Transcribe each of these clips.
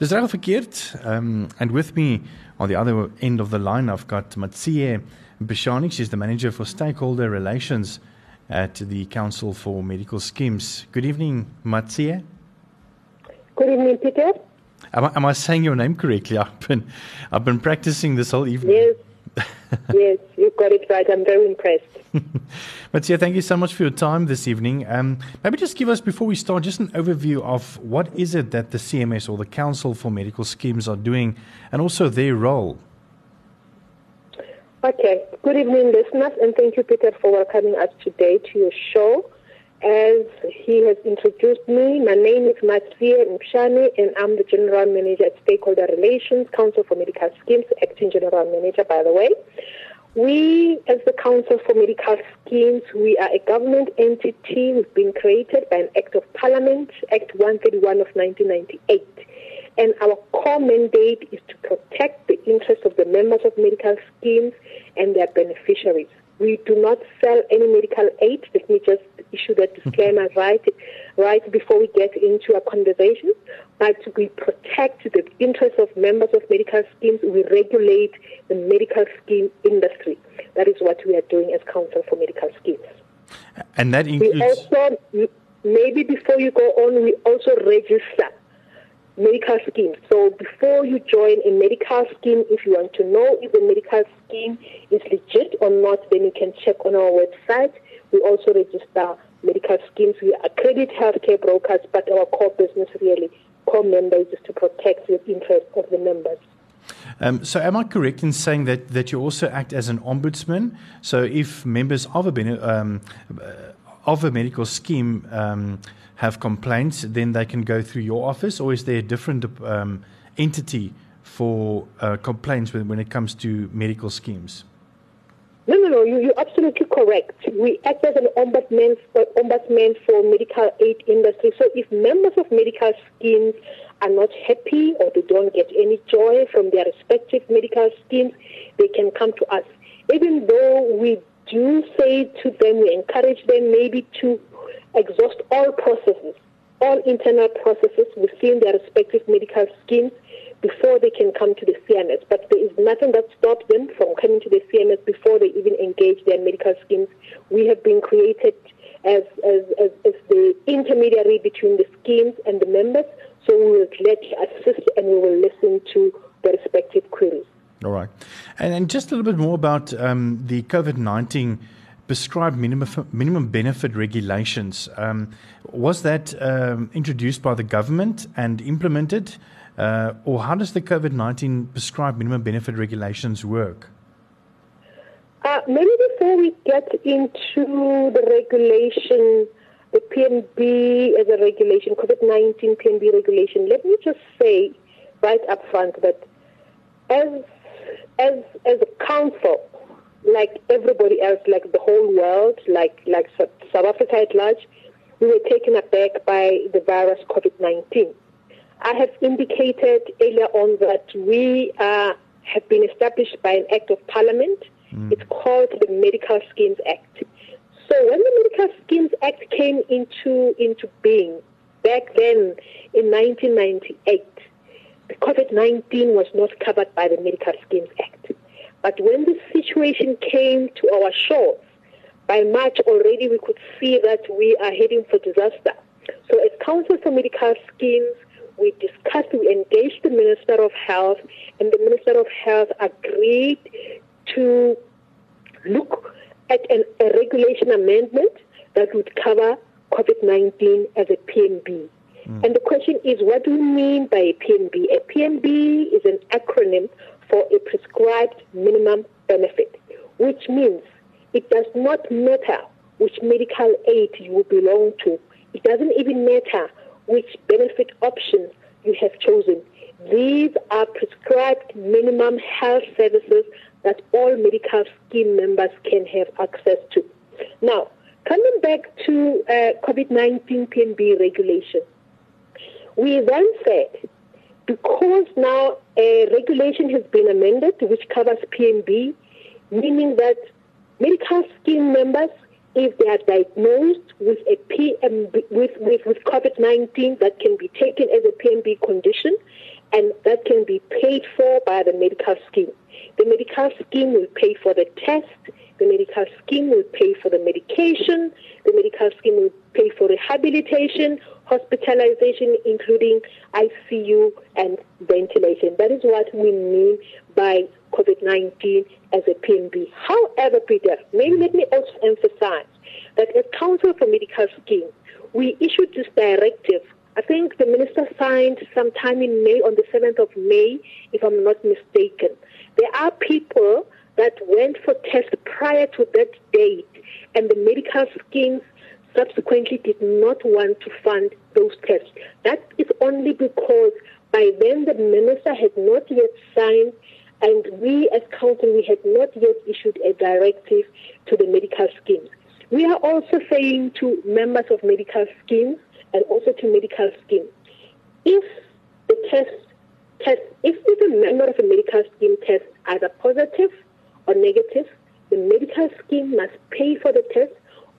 Dis reg verkeerd. Um and with me on the other end of the line I've got Matsie Bishani, she's the manager for stakeholder relations at the Council for Medical Schemes. Good evening, Matsie. Good evening, Peter. Am I, am I saying your name correctly? I've been I've been practicing this whole evening. Yes. yes, you've got it right. I'm very impressed. Matsia, thank you so much for your time this evening. Um, maybe just give us, before we start, just an overview of what is it that the CMS or the Council for Medical Schemes are doing and also their role. Okay. Good evening, listeners, and thank you, Peter, for welcoming us today to your show. As he has introduced me, my name is Matsia Mshani, and I'm the General Manager at Stakeholder Relations, Council for Medical Schemes, Acting General Manager, by the way. We, as the Council for Medical Schemes, we are a government entity. We've been created by an Act of Parliament, Act 131 of 1998. And our core mandate is to protect the interests of the members of medical schemes and their beneficiaries. We do not sell any medical aid. Let me just issue that disclaimer right, right before we get into our conversation. But we protect the interests of members of medical schemes. We regulate the medical scheme industry. That is what we are doing as Council for Medical Schemes. And that includes. We also, maybe before you go on, we also register medical scheme. So before you join a medical scheme, if you want to know if the medical scheme is legit or not, then you can check on our website. We also register medical schemes. We accredit healthcare brokers, but our core business really, core members is to protect the interests of the members. Um, so, am I correct in saying that, that you also act as an ombudsman? So, if members of a, um, of a medical scheme um, have complaints, then they can go through your office, or is there a different um, entity for uh, complaints when, when it comes to medical schemes? No, no, no. You, are absolutely correct. We act as an ombudsman for, ombudsman for medical aid industry. So if members of medical schemes are not happy or they don't get any joy from their respective medical schemes, they can come to us. Even though we do say to them, we encourage them maybe to exhaust all processes, all internal processes within their respective medical schemes before they can come to the CMS. But there is nothing that stops them from coming to the CMS before they even engage their medical schemes. We have been created as, as, as, as the intermediary between the schemes and the members, so we will gladly assist and we will listen to the respective queries. All right. And, and just a little bit more about um, the COVID 19 prescribed minimum, minimum benefit regulations. Um, was that um, introduced by the government and implemented? Uh, or how does the COVID 19 prescribed minimum benefit regulations work? Uh, maybe before we get into the regulation, the PMB as a regulation, COVID 19 PMB regulation, let me just say right up front that as, as, as a council, like everybody else, like the whole world, like like South Africa at large, we were taken aback by the virus COVID-19. I have indicated earlier on that we uh, have been established by an act of parliament. Mm. It's called the Medical Schemes Act. So when the Medical Schemes Act came into into being back then in 1998, the COVID-19 was not covered by the Medical Schemes Act. But when the situation came to our shores, by March already we could see that we are heading for disaster. So as Council for Medical Schemes, we discussed, we engaged the Minister of Health, and the Minister of Health agreed to look at an, a regulation amendment that would cover COVID-19 as a PMB. Mm. And the question is, what do we mean by a PMB? A PMB is an acronym for a prescribed minimum benefit, which means it does not matter which medical aid you belong to. It doesn't even matter which benefit options you have chosen. These are prescribed minimum health services that all medical scheme members can have access to. Now, coming back to uh, COVID 19 PMB regulation, we then said because now a regulation has been amended which covers PMB, meaning that medical scheme members if they are diagnosed with a PMB, with, with, with COVID-19 that can be taken as a PMB condition and that can be paid for by the medical scheme. The medical scheme will pay for the test, the medical scheme will pay for the medication, the medical scheme will pay for rehabilitation, hospitalization, including ICU and ventilation. That is what we mean by COVID 19 as a PMB. However, Peter, maybe let me also emphasize that as Council for Medical Scheme, we issued this directive. I think the minister signed sometime in May, on the 7th of May, if I'm not mistaken. There are people that went for tests prior to that date, and the medical schemes subsequently did not want to fund those tests. That is only because by then the minister had not yet signed and we as council we had not yet issued a directive to the medical schemes. We are also saying to members of medical schemes and also to medical scheme. if the test test if the member of a medical scheme tests either positive or negative, the medical scheme must pay for the test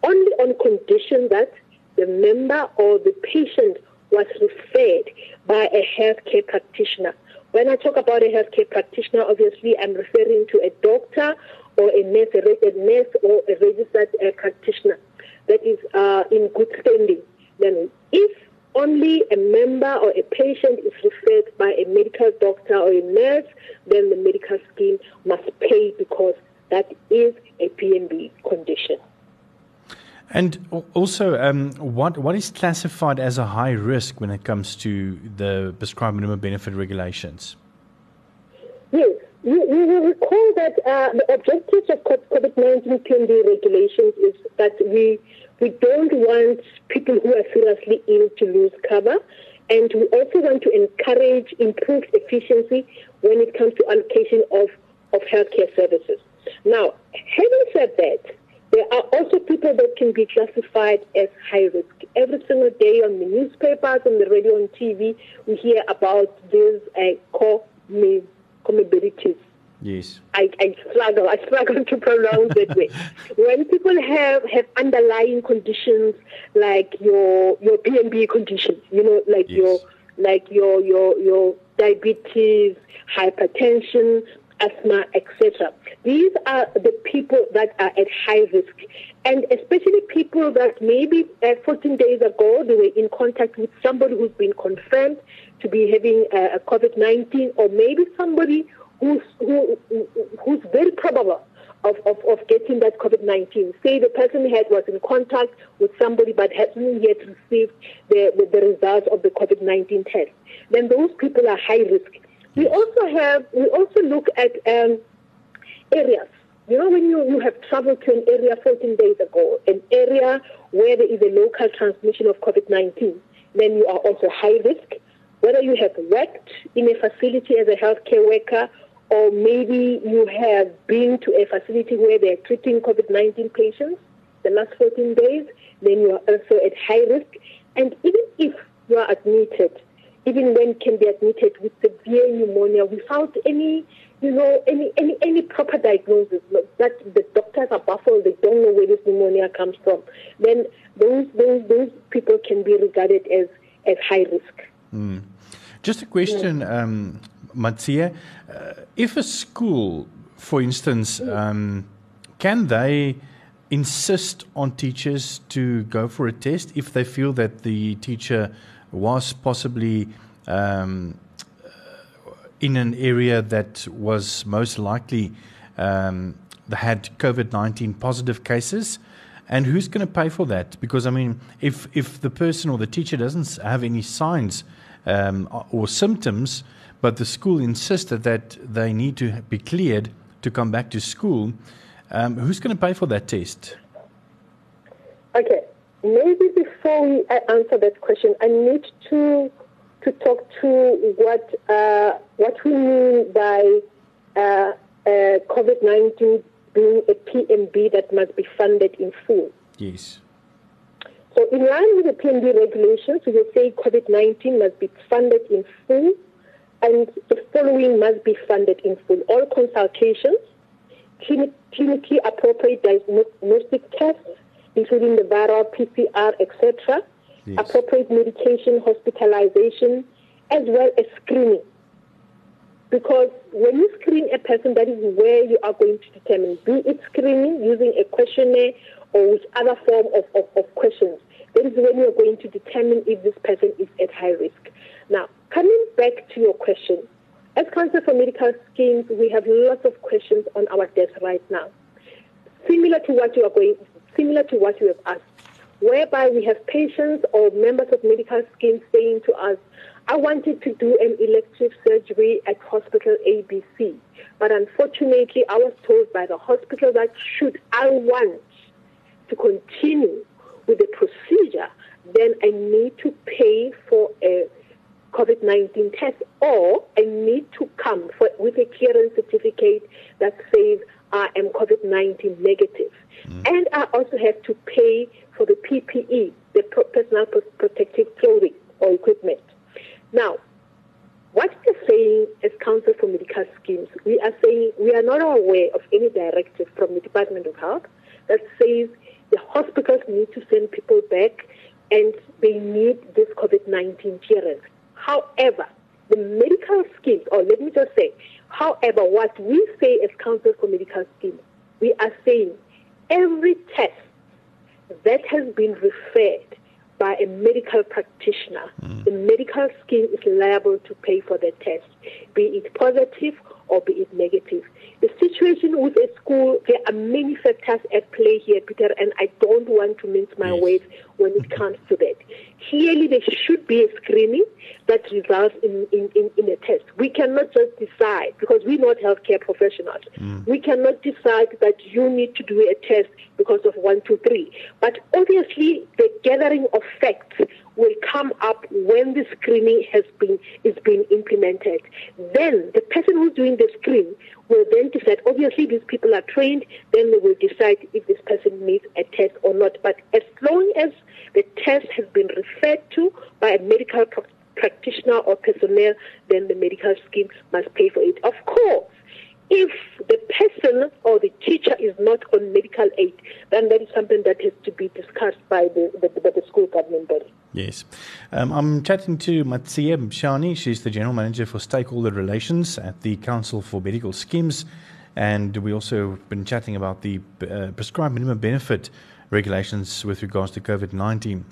only on condition that the member or the patient was referred by a healthcare practitioner. When I talk about a healthcare practitioner, obviously I'm referring to a doctor or a nurse, a nurse or a registered uh, practitioner that is uh, in good standing. Then if only a member or a patient is referred by a medical doctor or a nurse, then the medical scheme must pay because that is a PMB condition. And also, um, what what is classified as a high risk when it comes to the prescribed minimum benefit regulations? Yes, you, you will recall that uh, the objectives of COVID-19 PMB regulations is that we we don't want people who are seriously ill to lose cover, and we also want to encourage improved efficiency when it comes to allocation of, of healthcare services. Now, having said that, there are also people that can be classified as high risk. Every single day on the newspapers, on the radio, on TV, we hear about these uh, comorbidities. Yes. I, I struggle. I struggle to pronounce that way. When people have, have underlying conditions like your your PMB conditions, you know, like yes. your like your your your diabetes, hypertension, asthma, etc. These are the people that are at high risk. And especially people that maybe uh, 14 days ago they were in contact with somebody who's been confirmed to be having uh, COVID-19 or maybe somebody who's, who, who's very probable of, of, of getting that COVID-19. Say the person had was in contact with somebody but hasn't yet received the, the, the results of the COVID-19 test. Then those people are high risk. We also have, we also look at um, areas. You know, when you, you have traveled to an area 14 days ago, an area where there is a local transmission of COVID-19, then you are also high risk. Whether you have worked in a facility as a healthcare worker or maybe you have been to a facility where they're treating COVID-19 patients the last 14 days, then you are also at high risk. And even if you are admitted, even when can be admitted with severe pneumonia without any, you know, any, any, any proper diagnosis, that the doctors are baffled, they don't know where this pneumonia comes from, then those, those, those people can be regarded as, as high risk. Mm. Just a question, um, Matsia. Uh, if a school, for instance, um, can they insist on teachers to go for a test if they feel that the teacher was possibly um, in an area that was most likely um, had COVID 19 positive cases. And who's going to pay for that? Because, I mean, if, if the person or the teacher doesn't have any signs um, or symptoms, but the school insisted that they need to be cleared to come back to school, um, who's going to pay for that test? Okay. Maybe before we answer that question, I need to to talk to what uh, what we mean by uh, uh, COVID nineteen being a PMB that must be funded in full. Yes. So, in line with the PMB regulations, we will say COVID nineteen must be funded in full, and the following must be funded in full: all consultations, clinically appropriate diagnostic tests including the viral PCR, etc., yes. appropriate medication, hospitalization, as well as screening. Because when you screen a person, that is where you are going to determine, be it screening using a questionnaire or with other form of, of, of questions. That is when you're going to determine if this person is at high risk. Now, coming back to your question, as Council for Medical Schemes, we have lots of questions on our desk right now, similar to what you are going, similar to what you have asked, whereby we have patients or members of medical schemes saying to us, I wanted to do an elective surgery at hospital ABC, but unfortunately, I was told by the hospital that should I want to continue with the procedure, then I need to pay for a COVID 19 test or I need to come for, with a clearance certificate that says I am COVID 19 negative. Mm. And I also have to pay for the PPE, the personal protective clothing or equipment. Now, what we're saying as Council for Medical Schemes, we are saying we are not aware of any directive from the Department of Health that says the hospitals need to send people back and they need this COVID 19 clearance. However, the medical schemes, or let me just say, however, what we say as Council for Medical Schemes, we are saying every test that has been referred by a medical practitioner, mm. the medical scheme is liable to pay for the test, be it positive or be it negative. The situation with a school, there are many factors at play here, Peter, and I don't want to mince my yes. words when it comes to that. Clearly, there should be a screening that results in, in, in, in, a test. We cannot just decide, because we're not healthcare professionals, mm. we cannot decide that you need to do a test because of one, two, three. But obviously, the gathering of facts will come up when the screening has been is being implemented. Then the person who's doing the screen will then decide. Obviously, these people are trained. Then they will decide if this person needs a test or not. But as long as the test has been referred to by a medical practitioner or personnel, then the medical scheme must pay for it. Of course, if the person or the teacher is not on medical aid, then that is something that has to be discussed by the, the, the school government body. Yes. Um, I'm chatting to Matsia Shani. She's the General Manager for Stakeholder Relations at the Council for Medical Schemes. And we also been chatting about the uh, prescribed minimum benefit regulations with regards to COVID 19.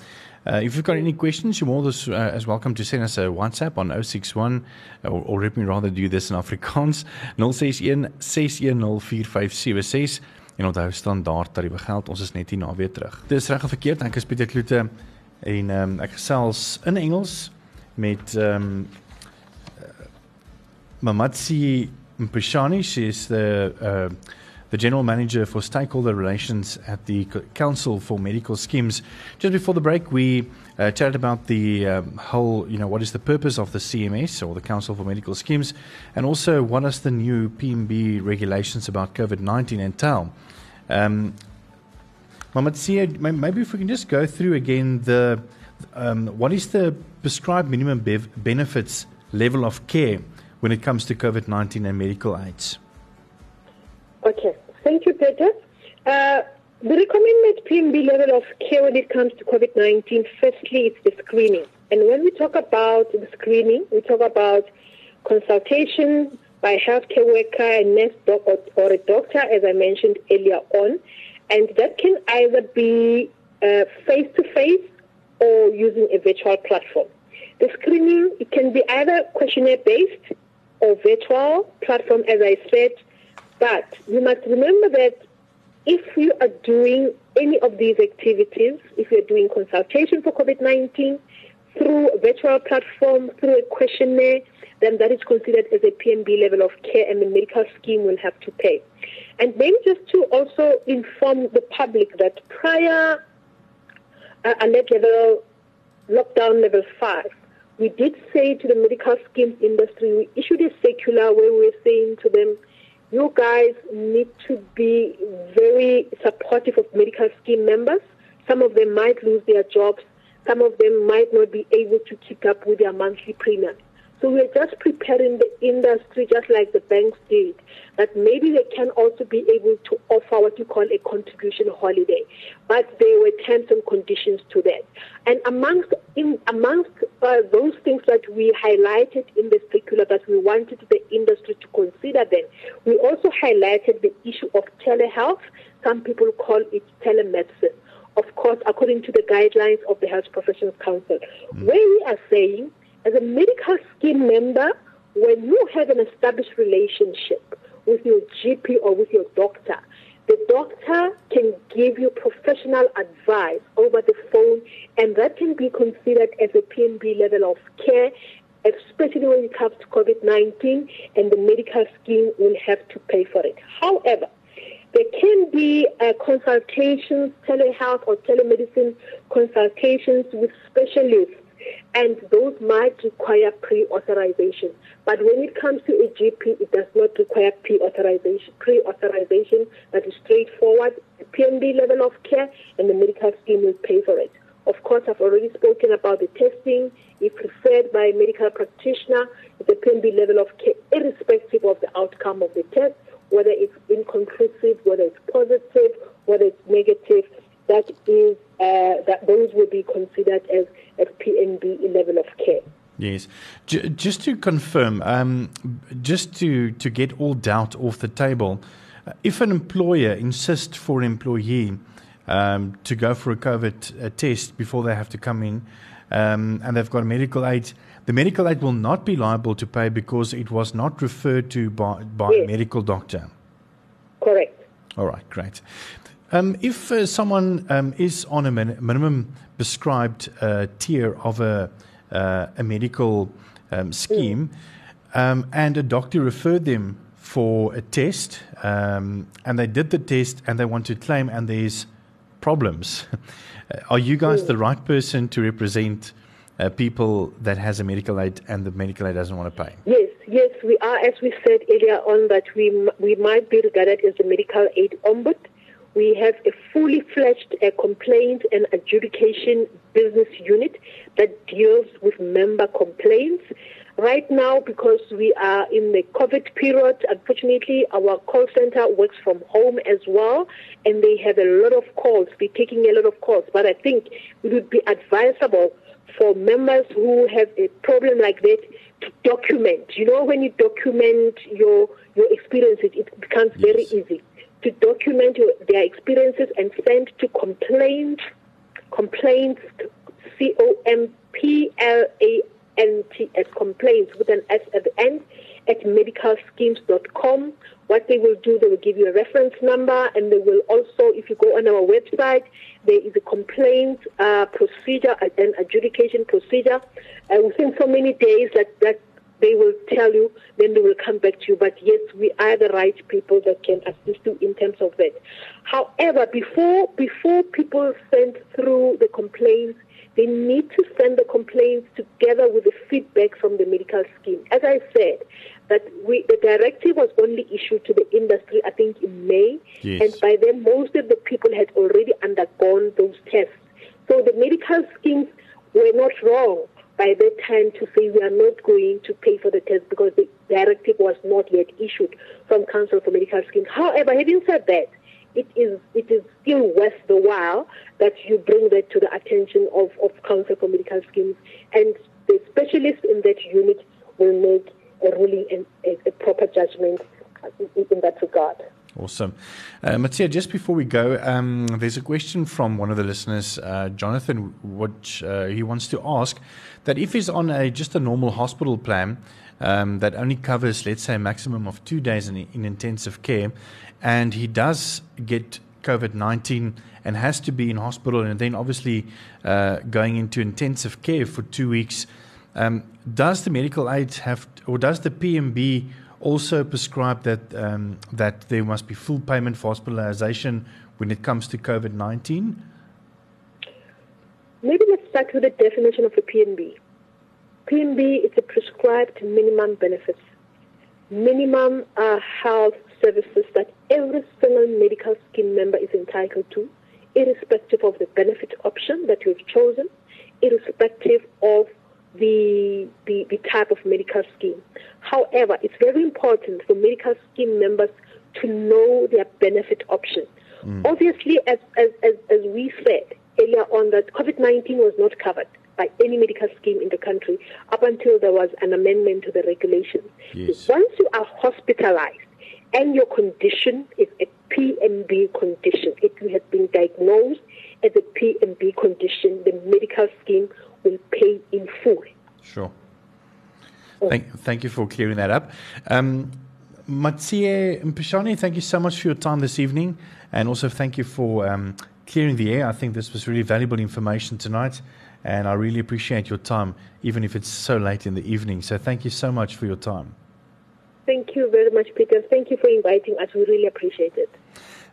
Uh, if you've got any questions, you're more than uh, as welcome to send us a WhatsApp on 061, or, or let me rather do this in Afrikaans, 061 6104576. En onthou standaard tariewe geld. Ons is net hier na weer terug. Dis reg of verkeerd? Ek is Pieter Kloete en um, ek gesels in Engels met ehm um, Mamatsi Mpishani, she is the uh, the General Manager for Stakeholder Relations at the Council for Medical Schemes. Just before the break, we uh, chatted about the um, whole, you know, what is the purpose of the CMS or the Council for Medical Schemes, and also what does the new PMB regulations about COVID 19 entail. Um, maybe if we can just go through again the um, what is the prescribed minimum bev- benefits level of care when it comes to COVID 19 and medical aids? Okay, thank you, Peter. Uh, the recommended PMB level of care when it comes to COVID 19, firstly, it's the screening. And when we talk about the screening, we talk about consultation by a healthcare worker, a nurse doc, or, or, a doctor, as I mentioned earlier on. And that can either be face to face or using a virtual platform. The screening it can be either questionnaire based or virtual platform, as I said, but you must remember that if you are doing any of these activities, if you're doing consultation for COVID 19 through a virtual platform, through a questionnaire, then that is considered as a PMB level of care and the medical scheme will have to pay. And maybe just to also inform the public that prior uh, alert level, lockdown level 5, we did say to the medical schemes industry, we issued a circular where we were saying to them, you guys need to be very supportive of medical scheme members. Some of them might lose their jobs. Some of them might not be able to keep up with their monthly premium. So we're just preparing the industry, just like the banks did, that maybe they can also be able to offer what you call a contribution holiday. But there were terms and conditions to that. And amongst in amongst uh, those things that we highlighted in the circular that we wanted the industry to consider, then we also highlighted the issue of telehealth. Some people call it telemedicine. Of course, according to the guidelines of the Health Professions Council, mm. where we are saying as a medical scheme member, when you have an established relationship with your GP or with your doctor, the doctor can give you professional advice over the phone, and that can be considered as a PMB level of care, especially when it comes to COVID 19, and the medical scheme will have to pay for it. However, there can be uh, consultations, telehealth or telemedicine consultations with specialists and those might require pre-authorization. But when it comes to a GP, it does not require pre-authorization. Pre-authorization that is straightforward, the PMB level of care, and the medical scheme will pay for it. Of course, I've already spoken about the testing. If referred by a medical practitioner, the PMB level of care, irrespective of the outcome of the test, whether it's inconclusive, whether it's positive, whether it's negative, that is uh, that those will be considered as PMB level of care. Yes. J- just to confirm, um, just to, to get all doubt off the table, uh, if an employer insists for an employee um, to go for a COVID uh, test before they have to come in um, and they've got a medical aid, the medical aid will not be liable to pay because it was not referred to by, by yes. a medical doctor. Correct. All right, great. Um, if uh, someone um, is on a min- minimum prescribed uh, tier of a, uh, a medical um, scheme mm. and a doctor referred them for a test um, and they did the test and they want to claim and there's problems, are you guys the right person to represent uh, people that has a medical aid and the medical aid doesn't want to pay? Yes, yes, we are. As we said earlier on, that we we might be regarded as the medical aid ombud we have a fully fledged uh, complaint and adjudication business unit that deals with member complaints. Right now, because we are in the COVID period, unfortunately, our call center works from home as well, and they have a lot of calls. We're taking a lot of calls, but I think it would be advisable for members who have a problem like that to document. You know, when you document your your experiences, it becomes yes. very easy to document their experiences and send to complaints, complaints, C O M P L A N T S, complaints with an S at the end, at medicalschemes.com. What they will do, they will give you a reference number, and they will also, if you go on our website, there is a complaint uh, procedure, an adjudication procedure. Uh, within so many days that, that they will tell you, then they will come back to you. But yes, we are the right people that can assist you in terms of that. However, before before people send through the complaints, they need to send the complaints together with the feedback from the medical scheme. As I said, that we, the directive was only issued to the industry, I think, in May, yes. and by then most of the people had already undergone those tests. So the medical schemes were not wrong by that time to say we are not going to pay for the test because the directive was not yet issued from Council for Medical Schemes. However, having said that, it is it is still worth the while that you bring that to the attention of, of Council for Medical Schemes and the specialists in that unit will make a ruling and a, a proper judgment in, in that regard. Awesome. Uh, Mattia, just before we go, um, there's a question from one of the listeners, uh, Jonathan, which uh, he wants to ask that if he's on a just a normal hospital plan um, that only covers, let's say, a maximum of two days in, in intensive care, and he does get COVID 19 and has to be in hospital and then obviously uh, going into intensive care for two weeks, um, does the medical aid have, or does the PMB also prescribe that um, that there must be full payment for hospitalization when it comes to COVID nineteen? Maybe let's start with the definition of a PMB. PMB is a prescribed minimum benefits, minimum uh, health services that every single medical scheme member is entitled to, irrespective of the benefit option that you've chosen, irrespective of the, the, the type of medical scheme. However, it's very important for medical scheme members to know their benefit option. Mm. Obviously, as, as, as, as we said earlier on, that COVID 19 was not covered by any medical scheme in the country up until there was an amendment to the regulations. Yes. Once you are hospitalized and your condition is a PMB condition, if you have been diagnosed as a PMB condition, the medical scheme will pay in full. Sure. Thank, thank you for clearing that up. Um, Matsie Mpishani, thank you so much for your time this evening. And also thank you for um, clearing the air. I think this was really valuable information tonight. And I really appreciate your time, even if it's so late in the evening. So thank you so much for your time. Thank you very much, Peter. Thank you for inviting us. We really appreciate it.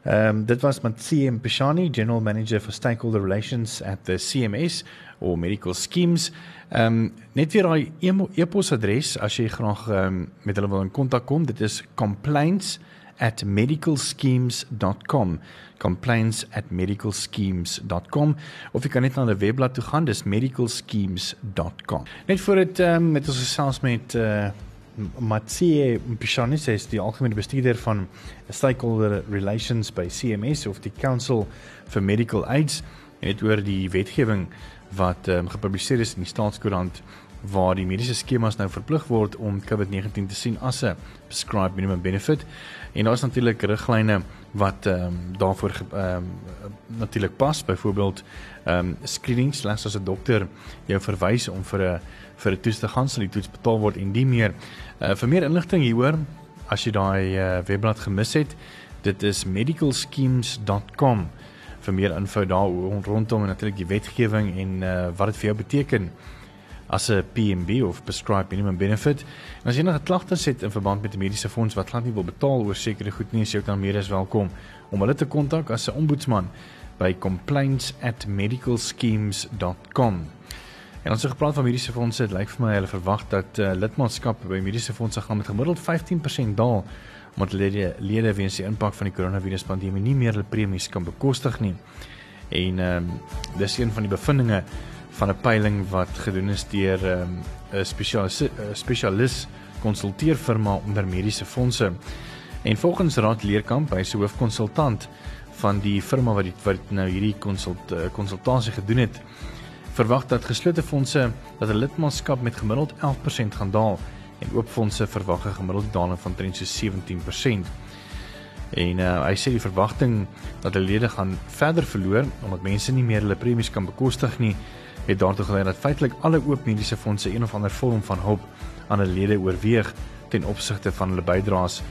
Um, dit was Matsie Mpishani, General Manager for Stakeholder Relations at the CMS or Medical Schemes. Ehm um, net weer daai e-posadres as jy graag um, met hulle wil in kontak kom, dit is complaints@medicalschemes.com. complaints@medicalschemes.com of jy kan net na hulle webblad toe gaan, dis medicalschemes.com. Net voor dit ehm um, met ons gesels met uh Matsie Mpishani sê die algemene bestuurder van Stakeholder Relations by CMS of die Council for Medical Aids het oor die wetgewing wat um, gepubliseer is in die staatskoerant waar die mediese skemas nou verplig word om COVID-19 te sien as 'n prescribed minimum benefit. En daar is natuurlik riglyne wat ehm um, daarvoor ehm um, natuurlik pas, byvoorbeeld ehm um, screenings slegs as 'n dokter jou verwys om vir 'n vir 'n toets te gaan, sal die toets betaal word en die meer. Uh, vir meer inligting hieroor, as jy daai uh, webblad gemis het, dit is medicalschemes.com vir meer info daar rondom en natuurlik die wetgewing en uh, wat dit vir jou beteken as 'n PMB of prescribed minimum benefit. En as jy enige klagtes het in verband met 'n mediese fonds wat glad nie wil betaal oor sekere goed nie, is jy ook dan meer as welkom om hulle te kontak as 'n ombudsman by complaints@medicalschemes.com. En ons het gepraat van mediese fondse. Dit lyk vir my hulle verwag dat uh, lidmaatskap by mediese fondse gaan met gemiddeld 15% daal omdat lede lede weens die impak van die koronaviruspandemie nie meer hulle premies kan bekostig nie. En ehm um, dis een van die bevindinge van 'n peiling wat gedoen is deur ehm, 'n um, spesialis spesialis konsulteerfirma onder mediese fondse. En volgens Raad Leerkamp, hy se hoofkonsultant van die firma wat die, wat nou hierdie konsult konsultasie gedoen het, verwag dat geslote fondse dat 'n lidmaatskap met gemiddeld 11% gaan daal en oop fondse verwag 'n gemiddelde daling van omtrent so 17%. En uh, hy sê die verwagting dat hulle lede gaan verder verloor omdat mense nie meer hulle premies kan bekostig nie, het daartoe gelei dat feitelik alle oop mediese fondse een of ander vorm van hulp aan hulle lede oorweeg ten opsigte van hulle bydraes.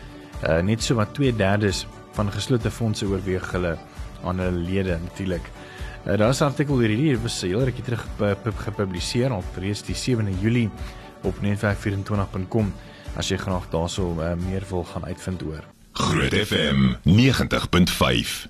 Uh, net so wat 2/3 van geslote fondse oorweeg hulle aan hulle lede natuurlik. Uh, daar is 'n artikel hierdie hier was heel rukkie terug gepubliseer op reeds die 7de Julie op netwerk24.com as jy graag daarso uh, meer wil gaan uitvind oor. Groot FM 90.5